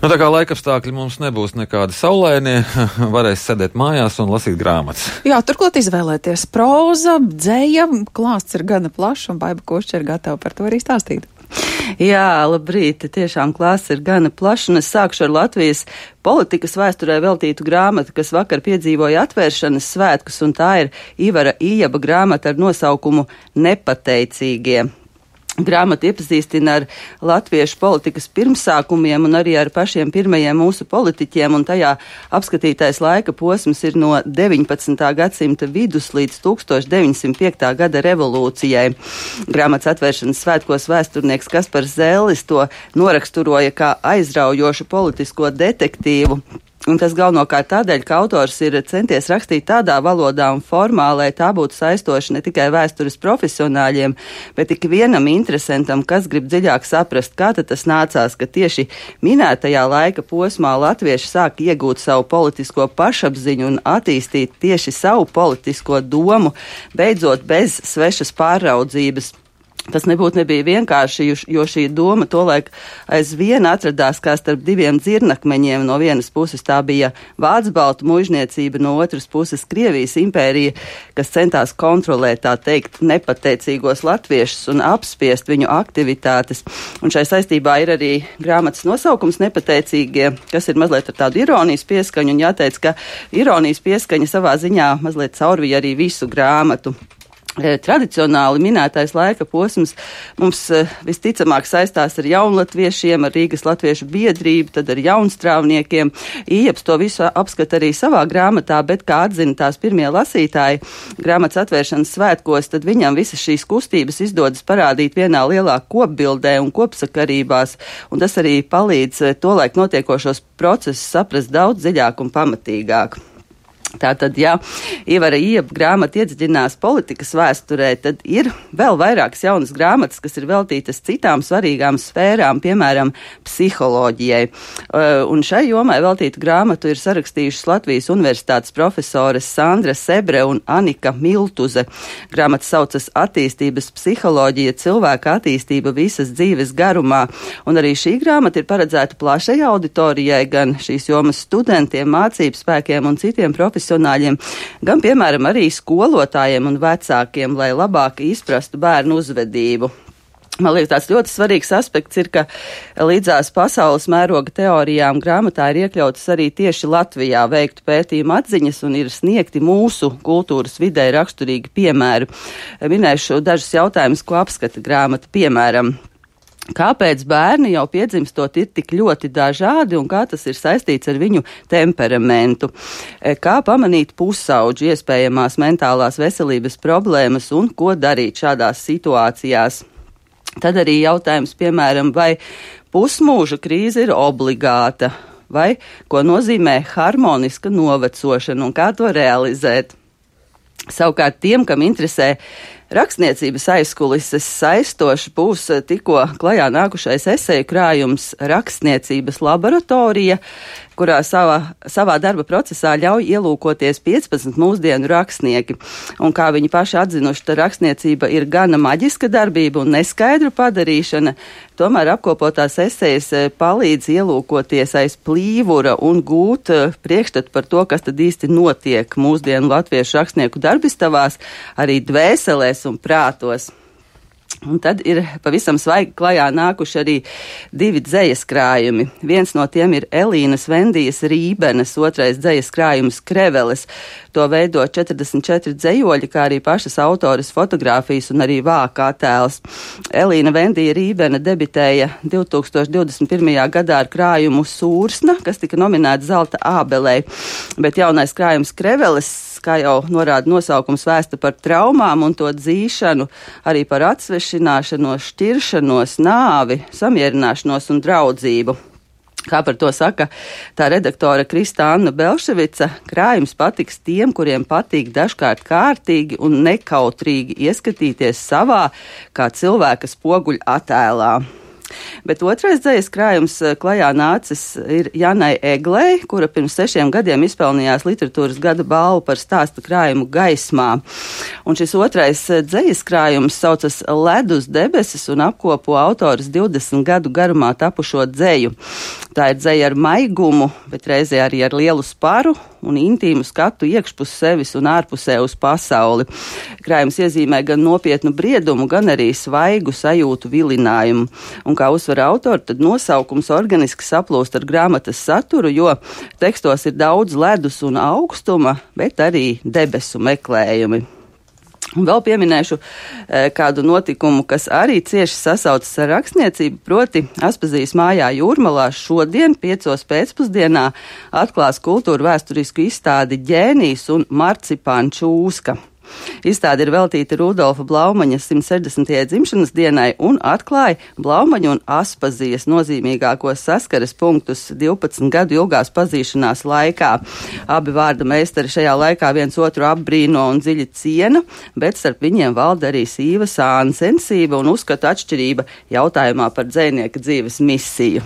Nu, tā kā laikapstākļi mums nebūs nekādi saulēnie, varēs sēdēt mājās un lasīt grāmatas. Jā, turklāt izvēlēties proza, dzēja, klāsts ir gana plašs un Baiba Košķa ir gatava par to arī stāstīt. Jā, labrīt. Tiešām klāsts ir gana plašs, un es sākšu ar Latvijas politikas vēsturē veltītu grāmatu, kas vakar piedzīvoja atvēršanas svētkus, un tā ir Ivara Ijaba grāmata ar nosaukumu Nepateicīgie. Grāmata iepazīstina ar latviešu politikas pirmsākumiem un arī ar pašiem pirmajiem mūsu politiķiem, un tajā apskatītais laika posms ir no 19. gadsimta vidus līdz 1905. gada revolūcijai. Grāmatas atvēršanas svētkos vēsturnieks Kaspars Zēlis to noraksturoja kā aizraujošu politisko detektīvu. Un tas galvenokārt tādēļ, ka autors ir centies rakstīt tādā valodā un formā, lai tā būtu saistoša ne tikai vēstures profesionāļiem, bet ik vienam interesantam, kas grib dziļāk saprast, kā tas nācās, ka tieši minētajā laika posmā latvieši sāk iegūt savu politisko pašapziņu un attīstīt tieši savu politisko domu, beidzot bez svešas pāraudzības. Tas nebūtu nebija vienkārši, jo šī doma tolaik aizvien atradās kā starp diviem dzirnakmeņiem. No vienas puses tā bija Vācu baltu mužniecība, no otras puses Krievijas impērija, kas centās kontrolēt, tā teikt, nepateicīgos latviešus un apspiest viņu aktivitātes. Un šai saistībā ir arī grāmatas nosaukums nepateicīgie, kas ir mazliet ar tādu ironijas pieskaņu, un jāteic, ka ironijas pieskaņa savā ziņā mazliet caurvīja arī visu grāmatu. Eh, tradicionāli minētais laika posms mums eh, visticamāk saistās ar jaunlatviešiem, ar Rīgas latviešu biedrību, tad ar jaunstrāvniekiem. Ieps to visu apskata arī savā grāmatā, bet kā atzina tās pirmie lasītāji grāmatas atvēršanas svētkos, tad viņam visas šīs kustības izdodas parādīt vienā lielā kopbildē un kopsakarībās, un tas arī palīdz eh, tolaik notiekošos procesus saprast daudz dziļāk un pamatīgāk. Tātad, ja Ivara Ieba grāmata iedziļinās politikas vēsturē, tad ir vēl vairākas jaunas grāmatas, kas ir veltītas citām svarīgām sfērām, piemēram, psiholoģijai. Uh, un šai jomai veltītu grāmatu ir sarakstījušas Latvijas universitātes profesores Sandra Sebre un Anika Miltuze. Grāmata saucas Attīstības psiholoģija, cilvēka attīstība visas dzīves garumā. Un arī šī grāmata ir paredzēta plašai auditorijai, gan šīs jomas studentiem, mācību spēkiem un citiem profesionāļiem profesionāļiem, gan, piemēram, arī skolotājiem un vecākiem, lai labāk izprastu bērnu uzvedību. Man liekas, tāds ļoti svarīgs aspekts ir, ka līdzās pasaules mēroga teorijām grāmatā ir iekļautas arī tieši Latvijā veiktu pētījumu atziņas un ir sniegti mūsu kultūras vidē raksturīgi piemēri. Minēšu dažus jautājumus, ko apskata grāmata. Piemēram, Kāpēc bērni jau piedzimstot ir tik ļoti dažādi un kā tas ir saistīts ar viņu temperamentu? E, kā pamanīt pusauģu iespējamās mentālās veselības problēmas un ko darīt šādās situācijās? Tad arī jautājums, piemēram, vai pusmūža krīze ir obligāta, vai ko nozīmē harmoniska novecošana un kā to realizēt? Savukārt tiem, kam interesē Rakstniecības aizkulises saistoši būs tikko klajā nākušais esēju krājums Rakstniecības laboratorija, kurā savā, savā darba procesā ļauj ielūkoties 15 mūsdienu rakstnieki. Un kā viņi paši atzinuši, tā rakstniecība ir gana maģiska darbība un neskaidru padarīšana, tomēr apkopotās esejas eh, palīdz ielūkoties aiz plīvura un gūt eh, priekšstatu par to, kas tad īsti notiek mūsdienu latviešu rakstnieku darbistavās, arī dvēselēs un prātos. Un tad ir pavisam svaigi klajā nākuši arī divi dzējas krājumi. Viens no tiem ir Elīnas Vendijas Rībenes, otrais dzējas krājums Kreveles. To veido 44 dzējoļi, kā arī pašas autoras fotografijas un arī vākā tēls. Elīna Vendija Rībene debitēja 2021. gadā ar krājumu Sūrsna, kas tika nominēts Zelta ābelē, bet jaunais krājums Kreveles kā jau norāda nosaukums, vēsta par traumām un to dzīšanu, arī par atsvešināšanos, šķiršanos, nāvi, samierināšanos un draudzību. Kā par to saka tā redaktore Krista Anna Belševica, krājums patiks tiem, kuriem patīk dažkārt kārtīgi un nekautrīgi ieskatīties savā kā cilvēka spoguļa attēlā. Bet otrais dzējas krājums eh, klajā nācis ir Janai Eglei, kura pirms sešiem gadiem izpelnījās literatūras gada balvu par stāstu krājumu gaismā. Un šis otrais eh, dzējas krājums saucas Ledus debesis un apkopo autors 20 gadu garumā tapušo dzēju. Tā ir dzēja ar maigumu, bet reizē arī ar lielu sparu un intīmu skatu iekšpus sevis un ārpusē uz pasauli. Krājums iezīmē gan nopietnu briedumu, gan arī svaigu sajūtu vilinājumu. Un kā uzsver autori, tad nosaukums organiski saplūst ar grāmatas saturu, jo tekstos ir daudz ledus un augstuma, bet arī debesu meklējumi. Un vēl pieminēšu e, kādu notikumu, kas arī cieši sasaucas ar rakstniecību, proti Aspazijas mājā Jūrmalā šodien, piecos pēcpusdienā, atklās kultūra vēsturisku izstādi ģēnijas un marcipāņu čūska. Izstāde ir veltīta Rudolfa Blaumaņa 160. dzimšanas dienai un atklāja Blaumaņa un Aspazijas nozīmīgākos saskares punktus 12 gadu ilgās pazīšanās laikā. Abi vārda meistari šajā laikā viens otru apbrīno un dziļi ciena, bet starp viņiem valda arī sīva sāna sensība un uzskata atšķirība jautājumā par dzēnieka dzīves misiju.